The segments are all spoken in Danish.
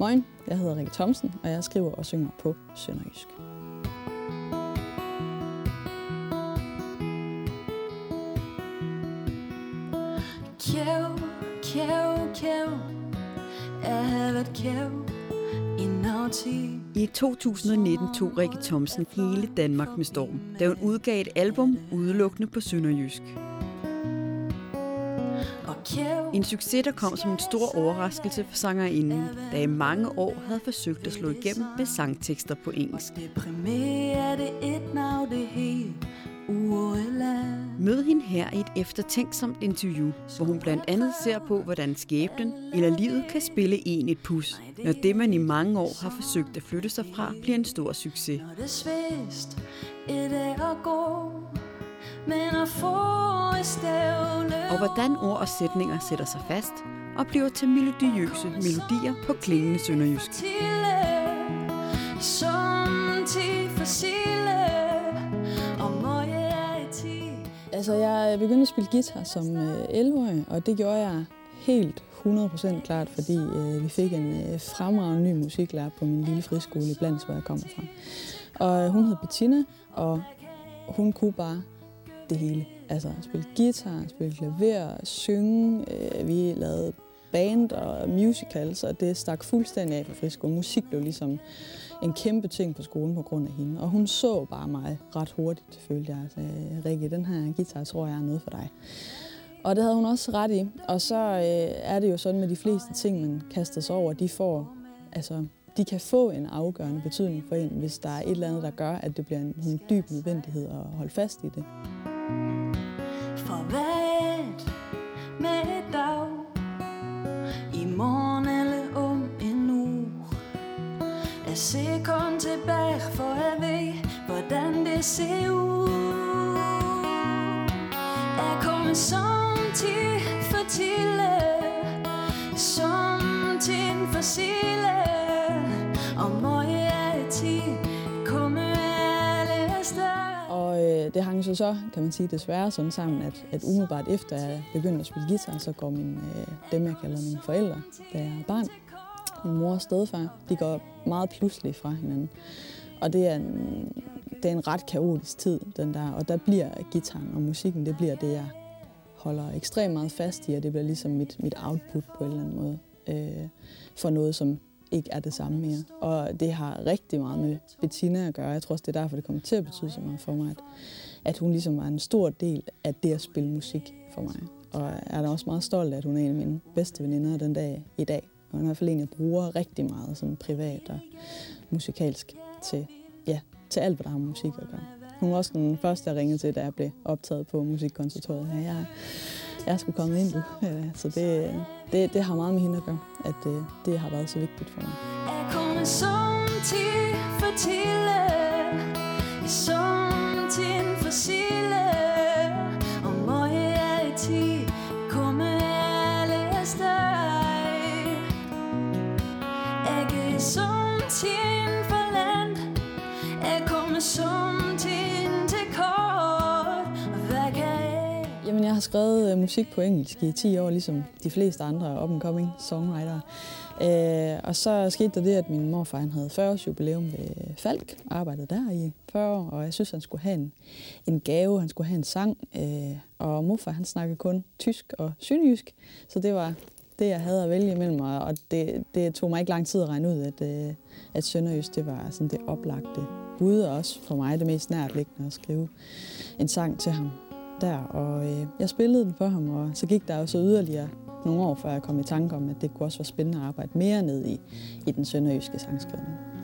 Moin, jeg hedder Rikke Thomsen, og jeg skriver og synger på Sønderjysk. Kæv, kæv, kæv Jeg har været kæv i noget I 2019 tog Rikke Thomsen hele Danmark med storm, da hun udgav et album udelukkende på Sønderjysk. En succes, der kom som en stor overraskelse for sangerinden, der i mange år havde forsøgt at slå igennem med sangtekster på engelsk. Mød hende her i et eftertænksomt interview, hvor hun blandt andet ser på, hvordan skæbnen eller livet kan spille en et pus, når det, man i mange år har forsøgt at flytte sig fra, bliver en stor succes. Men at få og hvordan ord og sætninger sætter sig fast og bliver til melodiøse melodier på klingende sønderjysk. Altså, jeg begyndte at spille guitar som 11-årig, øh, og det gjorde jeg helt 100% klart, fordi øh, vi fik en øh, fremragende ny musiklærer på min lille friskole i Blands, hvor jeg kommer fra. Og hun hed Bettina, og hun kunne bare det hele. Altså spille guitar, spille klaver, synge. Øh, vi lavede band og musicals, og det stak fuldstændig af på friskolen. Musik blev ligesom en kæmpe ting på skolen på grund af hende. Og hun så bare mig ret hurtigt, følte jeg. Altså, øh, Rikke, den her guitar tror jeg er noget for dig. Og det havde hun også ret i. Og så øh, er det jo sådan med de fleste ting, man kaster sig over, de får, altså, de kan få en afgørende betydning for en, hvis der er et eller andet, der gør, at det bliver en, en dyb nødvendighed at holde fast i det så så, kan man sige, desværre sådan sammen, at, at umiddelbart efter jeg begyndte at spille guitar, så går min, øh, dem, jeg kalder mine forældre, da jeg er barn, min mor og stedfar, de går meget pludselig fra hinanden. Og det er en, det er en ret kaotisk tid, den der. Og der bliver gitaren og musikken, det bliver det, jeg holder ekstremt meget fast i, og det bliver ligesom mit, mit output på en eller anden måde. Øh, for noget, som ikke er det samme mere. Og det har rigtig meget med Bettina at gøre. Jeg tror også, det er derfor, det kommer til at betyde så meget for mig, at, at hun ligesom var en stor del af det at spille musik for mig. Og jeg er da også meget stolt af, at hun er en af mine bedste veninder den dag i dag. Og hun er i hvert fald en, jeg bruger rigtig meget sådan privat og musikalsk til, ja, til alt, hvad der har med musik at gøre. Hun var også den første, jeg ringede til, da jeg blev optaget på musikkonservatoriet. Ja, jeg, jeg skulle komme ind, du. Øh, så det, det, det har meget med hende at gøre, at det, det har været så vigtigt for mig. Jeg kommer som til for tille, har skrevet øh, musik på engelsk i 10 år, ligesom de fleste andre up-and-coming songwriter. Øh, og så skete der det, at min morfar han havde 40 års jubilæum ved Falk, arbejdede der i 40 år, og jeg synes, han skulle have en, en gave, han skulle have en sang. Øh, og morfar han snakkede kun tysk og synjysk, så det var det, jeg havde at vælge imellem, og det, det tog mig ikke lang tid at regne ud, at, øh, at Sønderjysk det var sådan det oplagte bud, og også for mig det mest nærliggende at skrive en sang til ham der, og øh, jeg spillede den for ham, og så gik der jo så yderligere nogle år, før jeg kom i tanke om, at det kunne også være spændende at arbejde mere ned i, i den sønderjyske sangskrivning.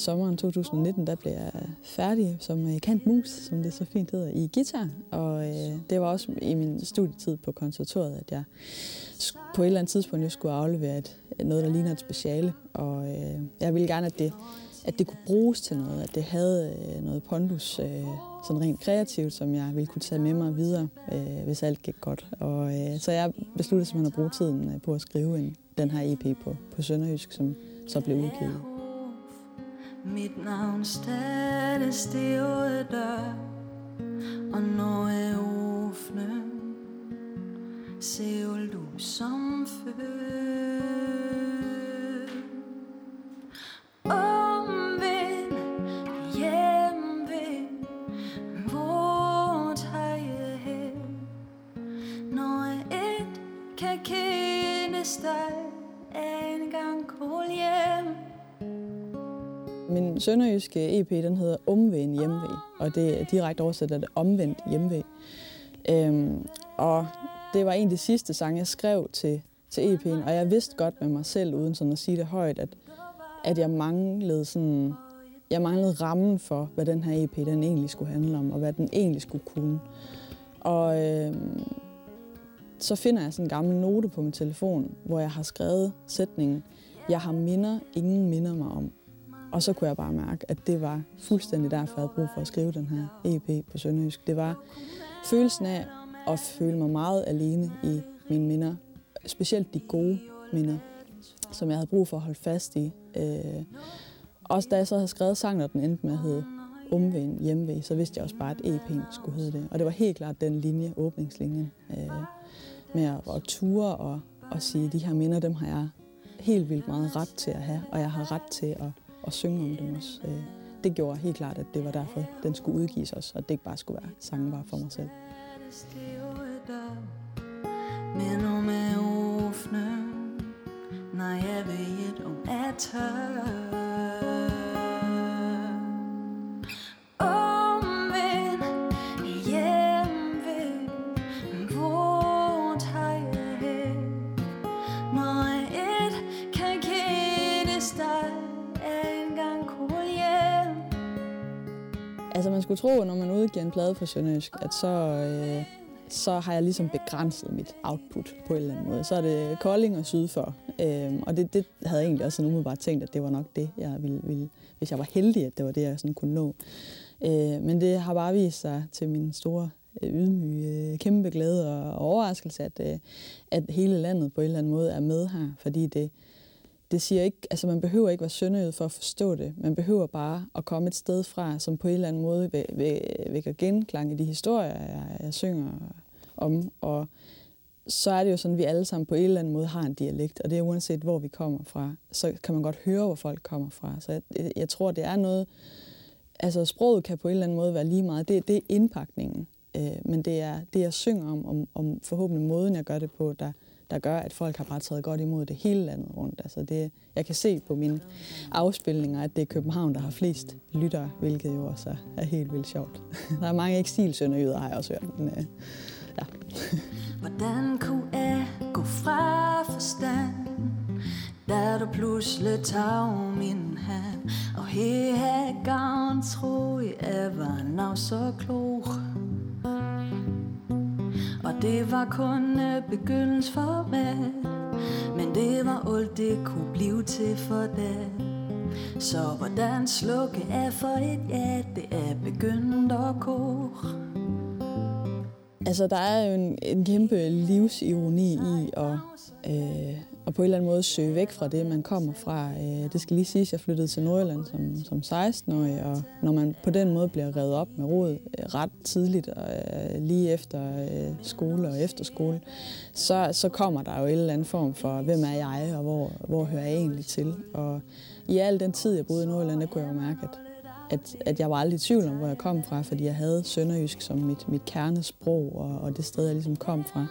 Sommeren 2019, der blev jeg færdig som øh, kantmus, kant mus, som det så fint hedder, i guitar. Og øh, det var også i min studietid på konservatoriet, at jeg på et eller andet tidspunkt jeg skulle aflevere et, noget, der ligner et speciale. Og øh, jeg ville gerne, at det at det kunne bruges til noget, at det havde øh, noget pondus, øh, sådan rent kreativt, som jeg ville kunne tage med mig videre, øh, hvis alt gik godt. Og, øh, så jeg besluttede simpelthen at bruge tiden øh, på at skrive en, den her EP på, på Sønderjysk, som så blev udgivet. Mit navn stadig stivet dør Og når jeg åbner Ser du som før. Sønderjyske EP, den hedder Omvendt Hjemvej, og det er direkte oversat af det omvendt hjemvej. Øhm, og det var en af de sidste sange, jeg skrev til, til EP'en, og jeg vidste godt med mig selv, uden sådan at sige det højt, at, at jeg manglede sådan, jeg manglede rammen for, hvad den her EP den egentlig skulle handle om, og hvad den egentlig skulle kunne. Og øhm, så finder jeg sådan en gammel note på min telefon, hvor jeg har skrevet sætningen, jeg har minder, ingen minder mig om. Og så kunne jeg bare mærke, at det var fuldstændig derfor, jeg havde brug for at skrive den her EP på Sønderjysk. Det var følelsen af at føle mig meget alene i mine minder. Specielt de gode minder, som jeg havde brug for at holde fast i. Øh, også da jeg så havde skrevet sangen, og den endte med at hedde Omvendt Hjemvej, så vidste jeg også bare, at EP'en skulle hedde det. Og det var helt klart den linje, åbningslinjen, øh, med at, at ture og, og sige, at de her minder, dem har jeg helt vildt meget ret til at have, og jeg har ret til at og synge om dem også. Øh, det gjorde helt klart, at det var derfor, den skulle udgives også, og det ikke bare skulle være sangen bare for mig selv. Men om jeg åbner, når jeg ved, om at tør. Altså man skulle tro, når man udgiver en plade på Sønderjysk, at så, øh, så har jeg ligesom begrænset mit output på en eller anden måde. Så er det Kolding og syd for. Øh, og det, det havde jeg egentlig også sådan umiddelbart tænkt, at det var nok det, jeg ville, ville hvis jeg var heldig, at det var det, jeg sådan kunne nå. Øh, men det har bare vist sig til min store øh, ydmyge, øh, kæmpe glæde og, overraskelse, at, øh, at hele landet på en eller anden måde er med her, fordi det, det siger ikke, altså man behøver ikke være sønderjyd for at forstå det. Man behøver bare at komme et sted fra, som på en eller anden måde vækker genklang i de historier, jeg, jeg synger om. Og så er det jo sådan, at vi alle sammen på en eller anden måde har en dialekt, og det er uanset, hvor vi kommer fra, så kan man godt høre, hvor folk kommer fra. Så jeg, jeg tror, det er noget, altså sproget kan på en eller anden måde være lige meget. Det, det er indpakningen, øh, men det er det, jeg synger om, om, om forhåbentlig måden, jeg gør det på, der, der gør, at folk har bare taget godt imod det hele landet rundt. Altså det, jeg kan se på mine afspilninger, at det er København, der har flest lyttere, hvilket jo også er helt vildt sjovt. Der er mange eksilsønderjyder, har jeg også hørt. Men, øh, ja. Hvordan kunne jeg gå fra forstand, da du pludselig tog min hand, og her gang troede jeg var nok så klog. Og det var kun øh, begyndelsen for mig Men det var alt det kunne blive til for dig. Så hvordan slukke er for et ja Det er begyndt at koge Altså, der er jo en, en kæmpe livsironi i at, øh, og på en eller anden måde søge væk fra det, man kommer fra. Øh, det skal lige siges, at jeg flyttede til Nordjylland som, som 16-årig, og når man på den måde bliver revet op med rod øh, ret tidligt, og øh, lige efter skole og efterskole, så, så kommer der jo en eller anden form for, hvem er jeg, og hvor, hvor hører jeg egentlig til. Og i al den tid, jeg boede i Nordjylland, der kunne jeg jo mærke, at at, at jeg var aldrig i tvivl om, hvor jeg kom fra, fordi jeg havde sønderjysk som mit, mit kernesprog, og, og det sted, jeg ligesom kom fra.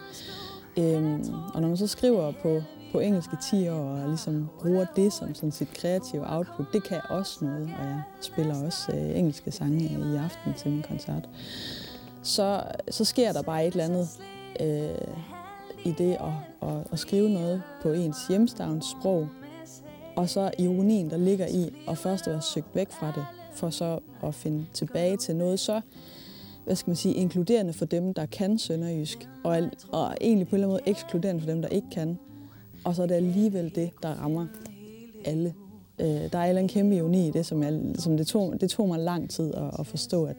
Øhm, og når man så skriver på, på engelsk i 10 år, og ligesom bruger det som sådan sit kreative output, det kan også noget, og jeg spiller også øh, engelske sange i aften til min koncert. Så, så sker der bare et eller andet øh, i det at, at, at skrive noget på ens hjemstavns sprog, og så ironien, der ligger i at først at være søgt væk fra det, for så at finde tilbage til noget så hvad skal man sige, inkluderende for dem, der kan sønderjysk, og, og egentlig på en eller anden måde ekskluderende for dem, der ikke kan. Og så er det alligevel det, der rammer alle. Øh, der er en kæmpe ironi i det, som, jeg, som det, tog, det tog mig lang tid at, at forstå, at,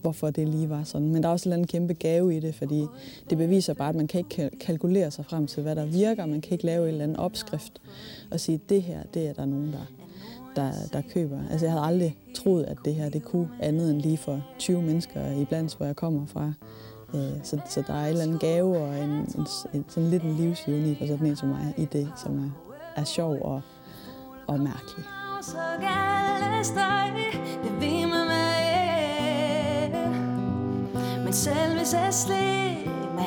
hvorfor det lige var sådan. Men der er også en kæmpe gave i det, fordi det beviser bare, at man kan ikke kalkulere sig frem til, hvad der virker. Man kan ikke lave en eller anden opskrift og sige, det her, det er der nogen, der, der, der køber. Altså jeg havde aldrig troet, at det her det kunne andet end lige for 20 mennesker i blandt, hvor jeg kommer fra. Øh, så, så der er en eller anden gave og en, en, en, sådan lidt en livsjuni for sådan en som mig i det, som er, er sjov og, og mærkelig. Men selv hvis jeg slet med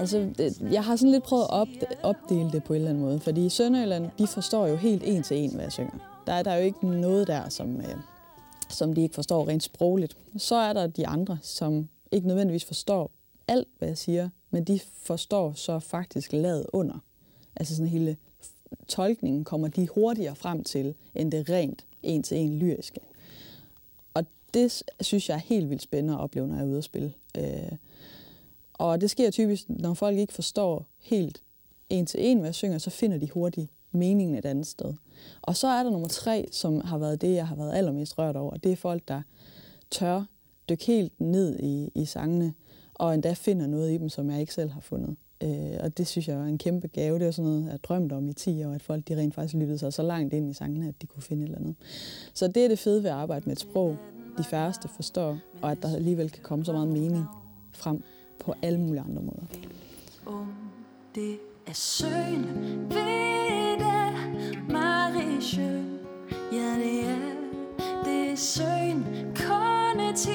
altså, jeg har sådan lidt prøvet at op, opdele det på en eller anden måde, fordi Sønderjylland, de forstår jo helt en til en, hvad jeg synger. Der er der jo ikke noget der, som, øh, som de ikke forstår rent sprogligt. Så er der de andre, som ikke nødvendigvis forstår alt, hvad jeg siger, men de forstår så faktisk lavet under. Altså sådan hele tolkningen kommer de hurtigere frem til, end det rent en til en lyriske. Og det synes jeg er helt vildt spændende at opleve, når jeg er ude at spille. Øh, og det sker typisk, når folk ikke forstår helt en til en, hvad jeg synger, så finder de hurtigt meningen et andet sted. Og så er der nummer tre, som har været det, jeg har været allermest rørt over. Det er folk, der tør dykke helt ned i, i sangene, og endda finder noget i dem, som jeg ikke selv har fundet. Øh, og det synes jeg er en kæmpe gave. Det er sådan noget, jeg drømte om i 10 år, at folk de rent faktisk lyttede sig så langt ind i sangene, at de kunne finde et eller andet. Så det er det fede ved at arbejde med et sprog, de færreste forstår, og at der alligevel kan komme så meget mening frem på alle mulige andre måder. Om det er søen ved det, Marie Sjøen. Ja, det er, det er søen, ti,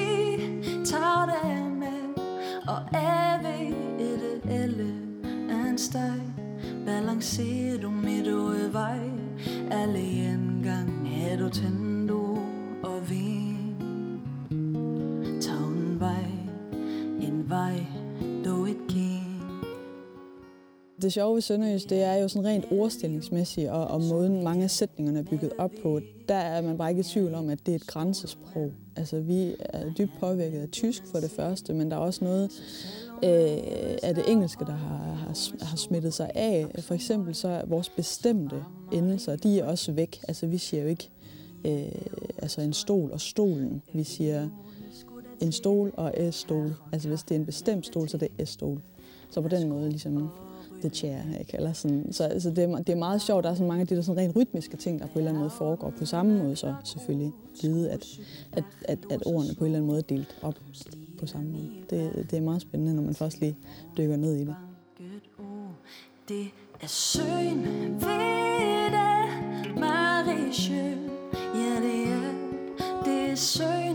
tager det med, og er ved det elle en steg. Balancerer du midt ud vej, alle en gang er du tændt det sjove ved Sønderjysk, det er jo sådan rent ordstillingsmæssigt, og, og måden mange af sætningerne er bygget op på, der er man bare ikke i tvivl om, at det er et grænsesprog. Altså, vi er dybt påvirket af tysk for det første, men der er også noget øh, af det engelske, der har, har, har smittet sig af. For eksempel så er vores bestemte endelser, de er også væk. Altså, vi siger jo ikke øh, altså en stol og stolen. Vi siger en stol og s-stol. Altså, hvis det er en bestemt stol, så er det s-stol. Så på den måde ligesom the chair, ikke? Eller sådan. Så altså, det, er, det er meget sjovt. Der er så mange af de der sådan rent rytmiske ting, der på en eller anden måde foregår på samme måde, så selvfølgelig givet, at, at, at, at ordene på en eller anden måde er delt op på samme måde. Det, det er meget spændende, når man først lige dykker ned i det. Det er søen ved det, Marie Sjø. Ja, det er, det er søen,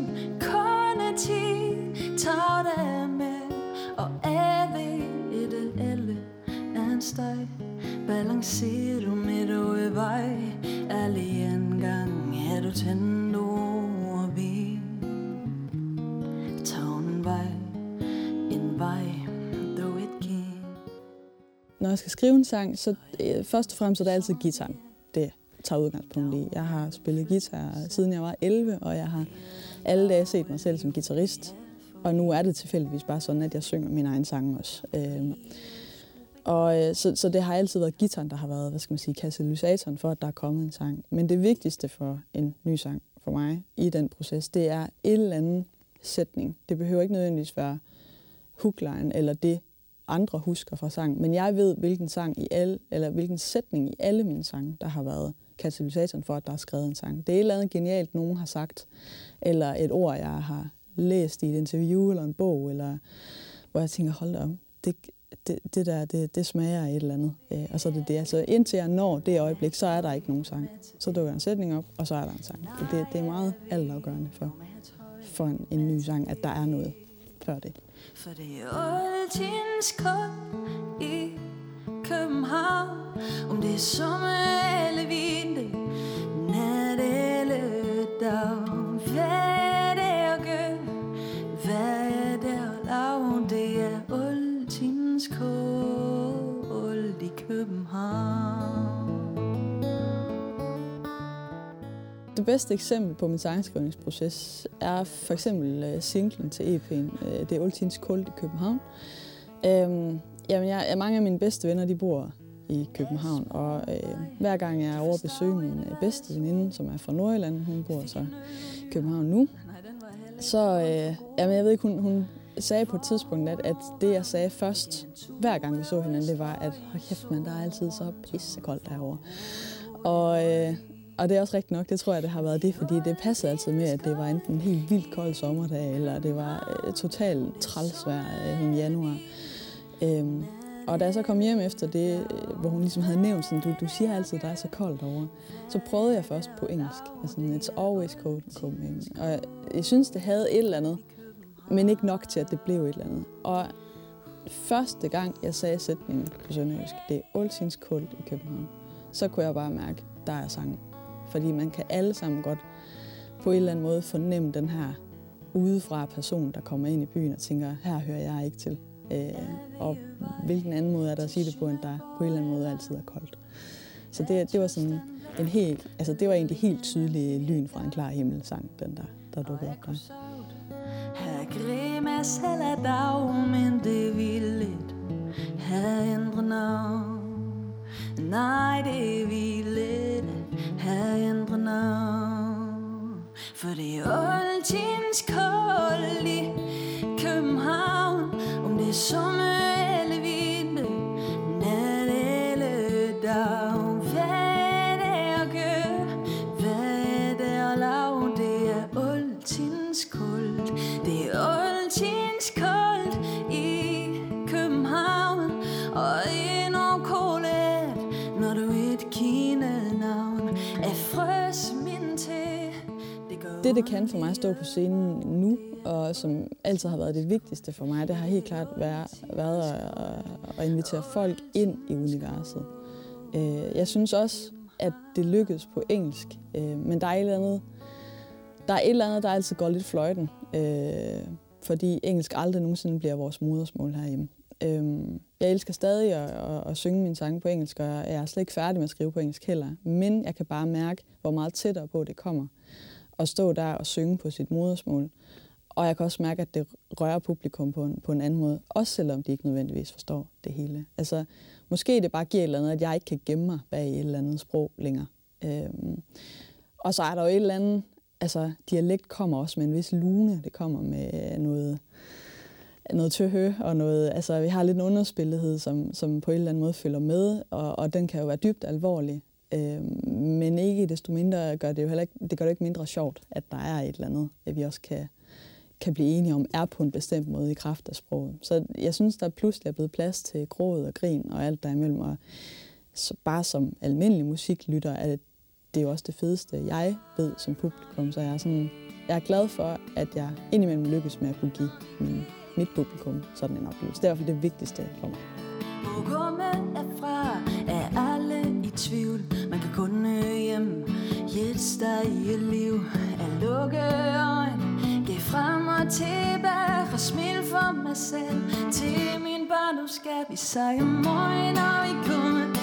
Balancerer du midt over vej Alle en gang er du tændt over vi Tag en vej En vej du ikke kan Når jeg skal skrive en sang, så øh, først og fremmest er det altid guitar. Det tager udgangspunkt i. Jeg har spillet guitar siden jeg var 11, og jeg har alle dage set mig selv som guitarist. Og nu er det tilfældigvis bare sådan, at jeg synger min egen sang også. Øh, og, øh, så, så det har altid været gitaren, der har været, hvad skal man sige, katalysatoren for, at der er kommet en sang. Men det vigtigste for en ny sang for mig i den proces, det er en eller anden sætning. Det behøver ikke nødvendigvis være hookline eller det, andre husker fra sang. Men jeg ved, hvilken sang i alle, eller hvilken sætning i alle mine sange, der har været katalysatoren for, at der er skrevet en sang. Det er et eller andet genialt, nogen har sagt, eller et ord, jeg har læst i et interview eller en bog, eller hvor jeg tænker, hold da op, det, det, det der, det, det smager af et eller andet. Øh, og så er det det. Altså indtil jeg når det øjeblik, så er der ikke nogen sang. Så dukker en sætning op, og så er der en sang. Det, det er meget altafgørende for, for en, en ny sang, at der er noget før det. For det er oldtidens i København Om det er sommer eller vinter Nat eller dag det bedste eksempel på min sangskrivningsproces er for eksempel øh, singlen til EP'en. Øh, det er Oltins Kult i København. Øhm, jamen, jeg, mange af mine bedste venner, de bor i København, og øh, hver gang jeg er over at besøge min øh, bedste veninde, som er fra Nordjylland, hun bor så i København nu, så, øh, jamen, jeg ved ikke, hun, hun sagde på et tidspunkt, at, at det, jeg sagde først, hver gang vi så hinanden, det var, at hold kæft, man, der er altid så pissekoldt derovre. Og, øh, og det er også rigtigt nok, det tror jeg, det har været det, fordi det passede altid med, at det var enten en helt vildt kold sommerdag, eller det var øh, totalt trælsvær øh, i januar. Øhm, og da jeg så kom hjem efter det, øh, hvor hun ligesom havde nævnt sådan, du, du siger altid, at der er så koldt over, så prøvede jeg først på engelsk. Altså, it's always cold, coming. Og jeg, jeg synes, det havde et eller andet, men ikke nok til, at det blev et eller andet. Og første gang, jeg sagde sætningen på sønderjysk, det er altid koldt i København, så kunne jeg bare mærke, der er sangen. Fordi man kan alle sammen godt på en eller anden måde fornemme den her udefra person, der kommer ind i byen og tænker, her hører jeg ikke til. Øh, og hvilken anden måde er der at sige det på, end der på en eller anden måde altid er koldt. Så det, det var sådan en helt, altså det var egentlig helt tydelige lyn fra en klar himmel sang, den der, der dukkede op der. Her grimas heller dag, men det vil frøs min til. Det, det kan for mig at stå på scenen nu, og som altid har været det vigtigste for mig, det har helt klart været, været at, at invitere folk ind i universet. Øh, jeg synes også, at det lykkedes på engelsk, øh, men der er et eller andet, der er et eller andet, der altid går lidt fløjten, øh, fordi engelsk aldrig nogensinde bliver vores modersmål herhjemme. Øhm, Jeg elsker stadig at, at, at synge mine sange på engelsk, og jeg er slet ikke færdig med at skrive på engelsk heller. Men jeg kan bare mærke, hvor meget tættere på det kommer. At stå der og synge på sit modersmål. Og jeg kan også mærke, at det rører publikum på en, på en anden måde. Også selvom de ikke nødvendigvis forstår det hele. Altså, måske det bare giver et eller andet, at jeg ikke kan gemme mig bag et eller andet sprog længere. Øhm, og så er der jo et eller andet, altså dialekt kommer også med en vis lune. Det kommer med noget, noget tøhø og noget, altså vi har lidt en underspillethed, som, som på en eller anden måde følger med, og, og den kan jo være dybt alvorlig. Øh, men ikke desto mindre gør det jo heller ikke, det gør det ikke mindre sjovt, at der er et eller andet, at vi også kan, kan blive enige om, er på en bestemt måde i kraft af sproget. Så jeg synes, der pludselig er blevet plads til gråd og grin og alt der imellem. Og så bare som almindelig musiklytter, er det, det er jo også det fedeste, jeg ved som publikum. Så jeg er, sådan, jeg er glad for, at jeg indimellem lykkes med at kunne give mine mit publikum sådan en oplevelse. Det er i hvert fald det vigtigste for mig. Programmet er fra, er alle i tvivl. Man kan kun hjem, hjælpe i et liv. At lukke øjne, gå frem og tilbage og smil for mig selv Til min barn, nu skal vi sejre morgen, når vi kommer